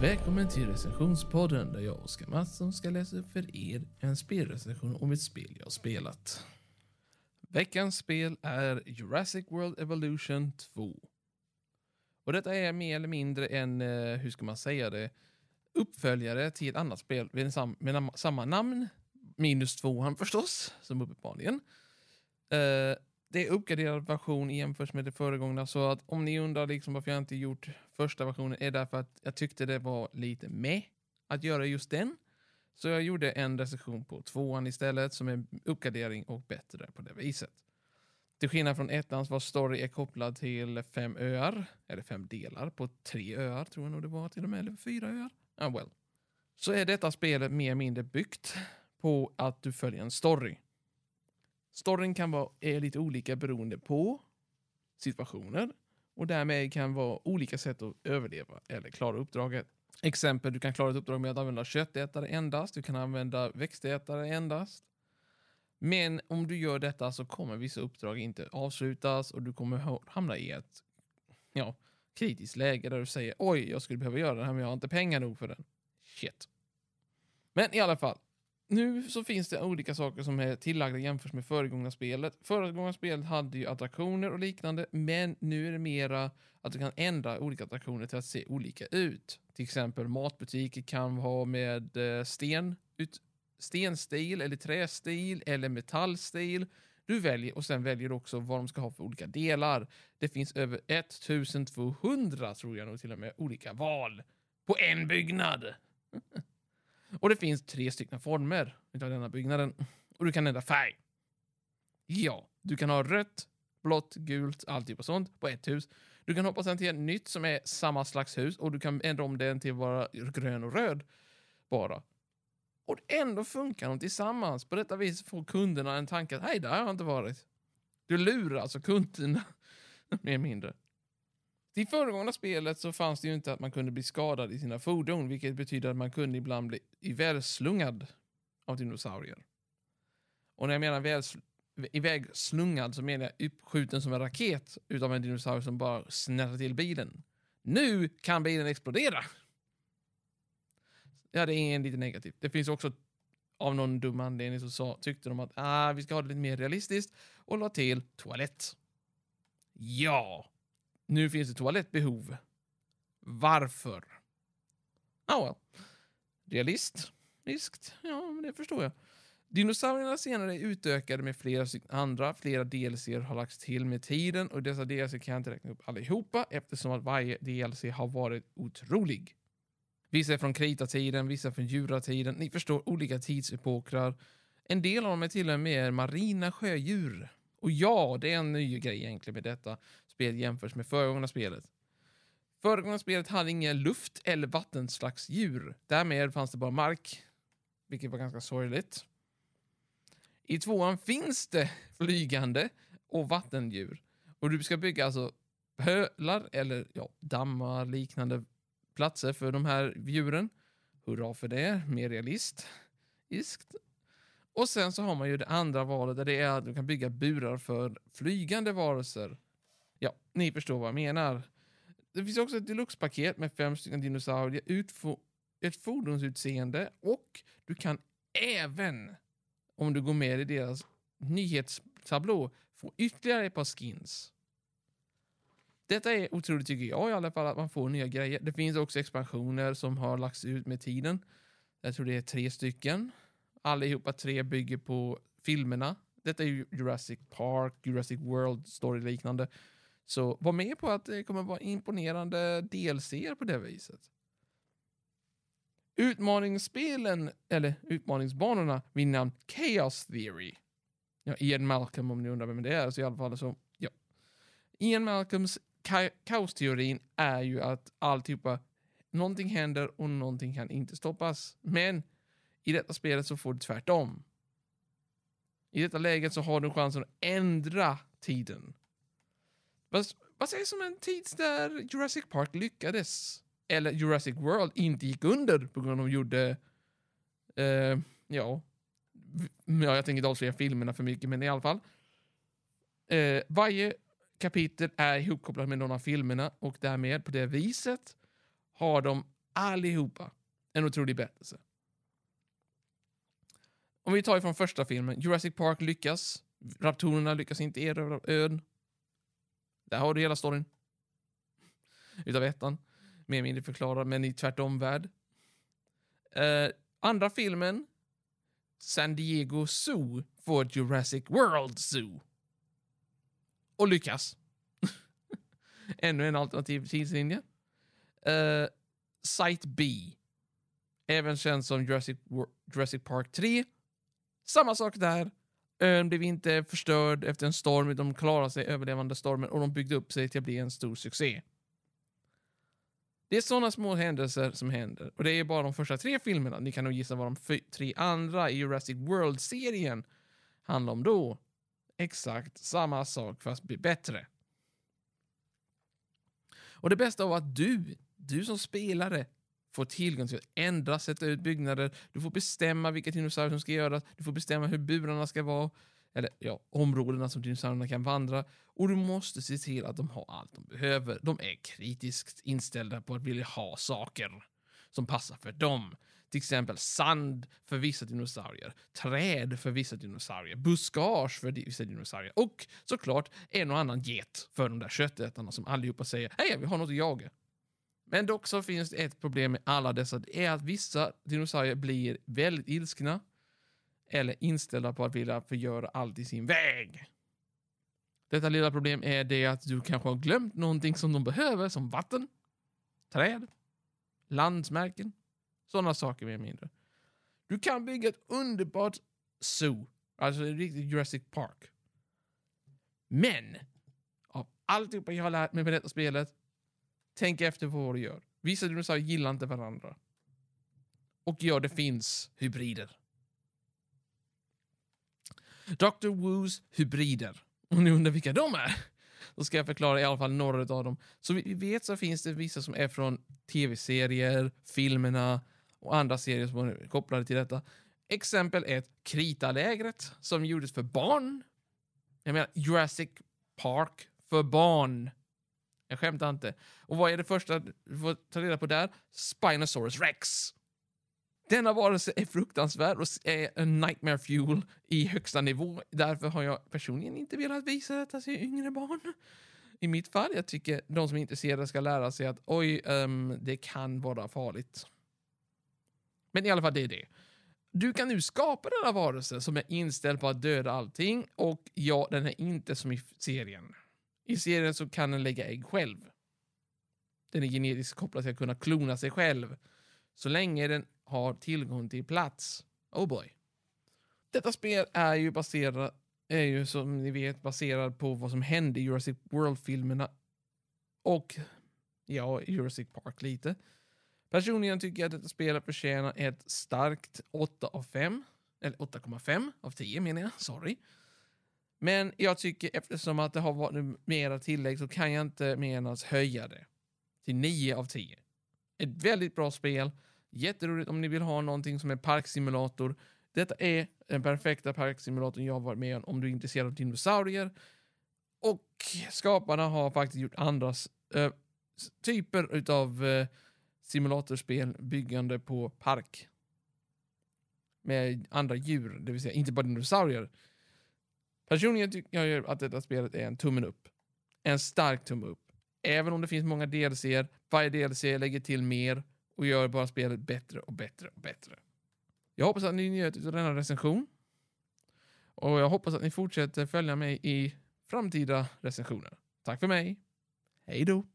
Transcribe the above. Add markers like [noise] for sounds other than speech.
Välkommen till recensionspodden där jag, Oskar Mattsson, ska läsa upp för er en spelrecension om ett spel jag har spelat. Veckans spel är Jurassic World Evolution 2. Och detta är mer eller mindre en, eh, hur ska man säga det, uppföljare till ett annat spel med, sam med nam samma namn, minus tvåan förstås, som uppenbarligen. Uh, det är uppgraderad version jämfört med det föregångna, så att om ni undrar liksom varför jag inte gjort första versionen är därför att jag tyckte det var lite med att göra just den. Så jag gjorde en recension på tvåan istället som är uppgradering och bättre på det viset. Till skillnad från ettans var story är kopplad till fem öar, eller fem delar på tre öar tror jag nog det var till och med, eller fyra öar. Ah, well. Så är detta spelet mer eller mindre byggt på att du följer en story. Storyn kan vara är lite olika beroende på situationer och därmed kan vara olika sätt att överleva eller klara uppdraget. Exempel, du kan klara ett uppdrag med att använda köttätare endast, du kan använda växtätare endast. Men om du gör detta så kommer vissa uppdrag inte avslutas och du kommer hamna i ett ja, kritiskt läge där du säger oj, jag skulle behöva göra det här men jag har inte pengar nog för den. Shit. Men i alla fall, nu så finns det olika saker som är tillagda jämfört med föregångna spelet. Föregångna spelet hade ju attraktioner och liknande, men nu är det mera att du kan ändra olika attraktioner till att se olika ut. Till exempel matbutiker kan ha med eh, sten, ut, stenstil eller trästil eller metallstil. Du väljer och sen väljer du också vad de ska ha för olika delar. Det finns över 1200 tror jag nog till och med olika val på en byggnad. [laughs] Och det finns tre stycken former av denna byggnaden. Och du kan ändra färg. Ja, du kan ha rött, blått, gult, allt typ av sånt på ett hus. Du kan hoppa sen till ett nytt som är samma slags hus och du kan ändra om den till att vara grön och röd bara. Och ändå funkar de tillsammans. På detta vis får kunderna en tanke att hej, där har jag inte varit. Du lurar alltså kunderna, [laughs] mer eller mindre. I föregående spelet så fanns det ju inte att man kunde bli skadad i sina fordon, vilket betyder att man kunde ibland bli ivägslungad av dinosaurier. Och när jag menar väl, ivägslungad så menar jag uppskjuten som en raket utav en dinosaurie som bara snärtar till bilen. Nu kan bilen explodera! Ja, det är en lite negativt. Det finns också av någon dum anledning så sa, tyckte de att ah, vi ska ha det lite mer realistiskt och la till toalett. Ja, nu finns det toalettbehov. Varför? Ah, well. Realist? Riskt? Ja, men det förstår jag. Dinosaurierna senare är utökade med flera andra, flera DLC har lagts till med tiden och dessa DLC kan jag inte räkna upp allihopa eftersom att varje DLC har varit otrolig. Vissa är från kritatiden, vissa från djuratiden, ni förstår olika tidsepokrar. En del av dem är till och med marina sjödjur. Och ja, det är en ny grej egentligen med detta spel jämfört med föregångna spelet. Föregångna spelet hade ingen luft eller vattenslags djur. Därmed fanns det bara mark, vilket var ganska sorgligt. I tvåan finns det [laughs] flygande och vattendjur. Och du ska bygga alltså pölar eller ja, dammar, liknande platser för de här djuren. Hurra för det, mer realistiskt. Och sen så har man ju det andra valet där det är att du kan bygga burar för flygande varelser. Ja, ni förstår vad jag menar. Det finns också ett deluxe-paket med fem stycken dinosaurier, ett fordonsutseende och du kan även, om du går med i deras nyhetstablå, få ytterligare ett par skins. Detta är otroligt tycker jag i alla fall, att man får nya grejer. Det finns också expansioner som har lagts ut med tiden. Jag tror det är tre stycken. Allihopa tre bygger på filmerna. Detta är ju Jurassic Park, Jurassic World, story liknande. Så var med på att det kommer vara imponerande DLC på det viset. Utmaningsspelen, eller utmaningsbanorna, vid namn Chaos Theory. Ja, Ian Malcolm om ni undrar vem det är, så i alla fall så, ja. Ian Malcolms ka kaosteorin är ju att alltihopa, någonting händer och någonting kan inte stoppas. Men i detta spelet så får du tvärtom. I detta läget så har du chansen att ändra tiden. Vad, vad sägs om en tid där Jurassic Park lyckades? Eller Jurassic World inte gick under på grund av att de gjorde... Eh, ja, ja, jag tänker inte avslöja filmerna för mycket, men i alla fall. Eh, varje kapitel är ihopkopplat med någon av filmerna och därmed på det viset har de Allihopa. En otrolig berättelse. Om vi tar ifrån första filmen. Jurassic Park lyckas. Raptorerna lyckas inte erövra ön. Där har du hela storyn. Utav ettan. Mer eller mindre förklarad, men i tvärtom-värld. Uh, eh, andra filmen. San Diego Zoo får Jurassic World Zoo. Och lyckas. [laughs] Ännu en alternativ tidslinje. Uh, Site B. Även känd som Jurassic, Jurassic Park 3. Samma sak där. Ön blev inte förstörd efter en storm, de klarade sig överlevande stormen och de byggde upp sig till att bli en stor succé. Det är sådana små händelser som händer. Och det är bara de första tre filmerna. Ni kan nog gissa vad de tre andra i Jurassic World-serien handlar om då. Exakt samma sak fast blir bättre. Och det bästa av att du, du som spelare, får tillgång till att ändra, sätta ut byggnader. Du får bestämma vilka dinosaurier som ska göras. Du får bestämma hur burarna ska vara. Eller ja, områdena som dinosaurierna kan vandra. Och du måste se till att de har allt de behöver. De är kritiskt inställda på att vilja ha saker som passar för dem. Till exempel sand för vissa dinosaurier, träd för vissa dinosaurier, buskage för vissa dinosaurier och såklart en och annan get för de där köttätarna som allihopa säger hej, vi har något att jaga. Men dock så finns det ett problem med alla dessa, det är att vissa dinosaurier blir väldigt ilskna eller inställda på att vilja förgöra allt i sin väg. Detta lilla problem är det att du kanske har glömt någonting som de behöver, som vatten, träd, landsmärken, sådana saker mer eller mindre. Du kan bygga ett underbart zoo, alltså en riktig Jurassic Park. Men, av alltihopa jag har lärt mig med detta spelet, tänk efter på vad du gör. Vissa dinosaurier gillar inte varandra. Och ja, det finns hybrider. Dr. Woos hybrider. Om ni undrar vilka de är, då ska jag förklara i alla fall några av dem. Så vi vet så finns det vissa som är från tv-serier, filmerna och andra serier som är kopplade till detta. Exempel ett, Kritalägret, som gjordes för barn. Jag menar Jurassic Park för barn. Jag skämtar inte. Och vad är det första du får ta reda på där? Spinosaurus Rex. Denna varelse är fruktansvärd och är en nightmare fuel i högsta nivå. Därför har jag personligen inte velat visa detta till yngre barn. I mitt fall, jag tycker de som är intresserade ska lära sig att oj, um, det kan vara farligt. Men i alla fall, det är det. Du kan nu skapa denna varelse som är inställd på att döda allting och ja, den är inte som i serien. I serien så kan den lägga ägg själv. Den är genetiskt kopplad till att kunna klona sig själv. Så länge den har tillgång till plats. Oh boy. Detta spel är ju baserat, är ju som ni vet baserad på vad som hände i Jurassic World-filmerna och ja, Jurassic Park lite. Personligen tycker jag att detta spelet förtjänar ett starkt 8 av 5. Eller 8,5 av 10 menar jag, sorry. Men jag tycker eftersom att det har varit mera tillägg så kan jag inte mer än att höja det till 9 av 10. Ett väldigt bra spel Jätteroligt om ni vill ha någonting som är parksimulator. Detta är den perfekta parksimulatorn jag har varit med om om du är intresserad av dinosaurier. Och skaparna har faktiskt gjort andra äh, typer av äh, simulatorspel byggande på park. Med andra djur, det vill säga inte bara dinosaurier. Personligen tycker jag att detta spelet är en tummen upp. En stark tumme upp. Även om det finns många DLC, varje DLC lägger till mer och gör bara spelet bättre och bättre och bättre. Jag hoppas att ni njöt av denna recension. Och jag hoppas att ni fortsätter följa mig i framtida recensioner. Tack för mig. Hej då!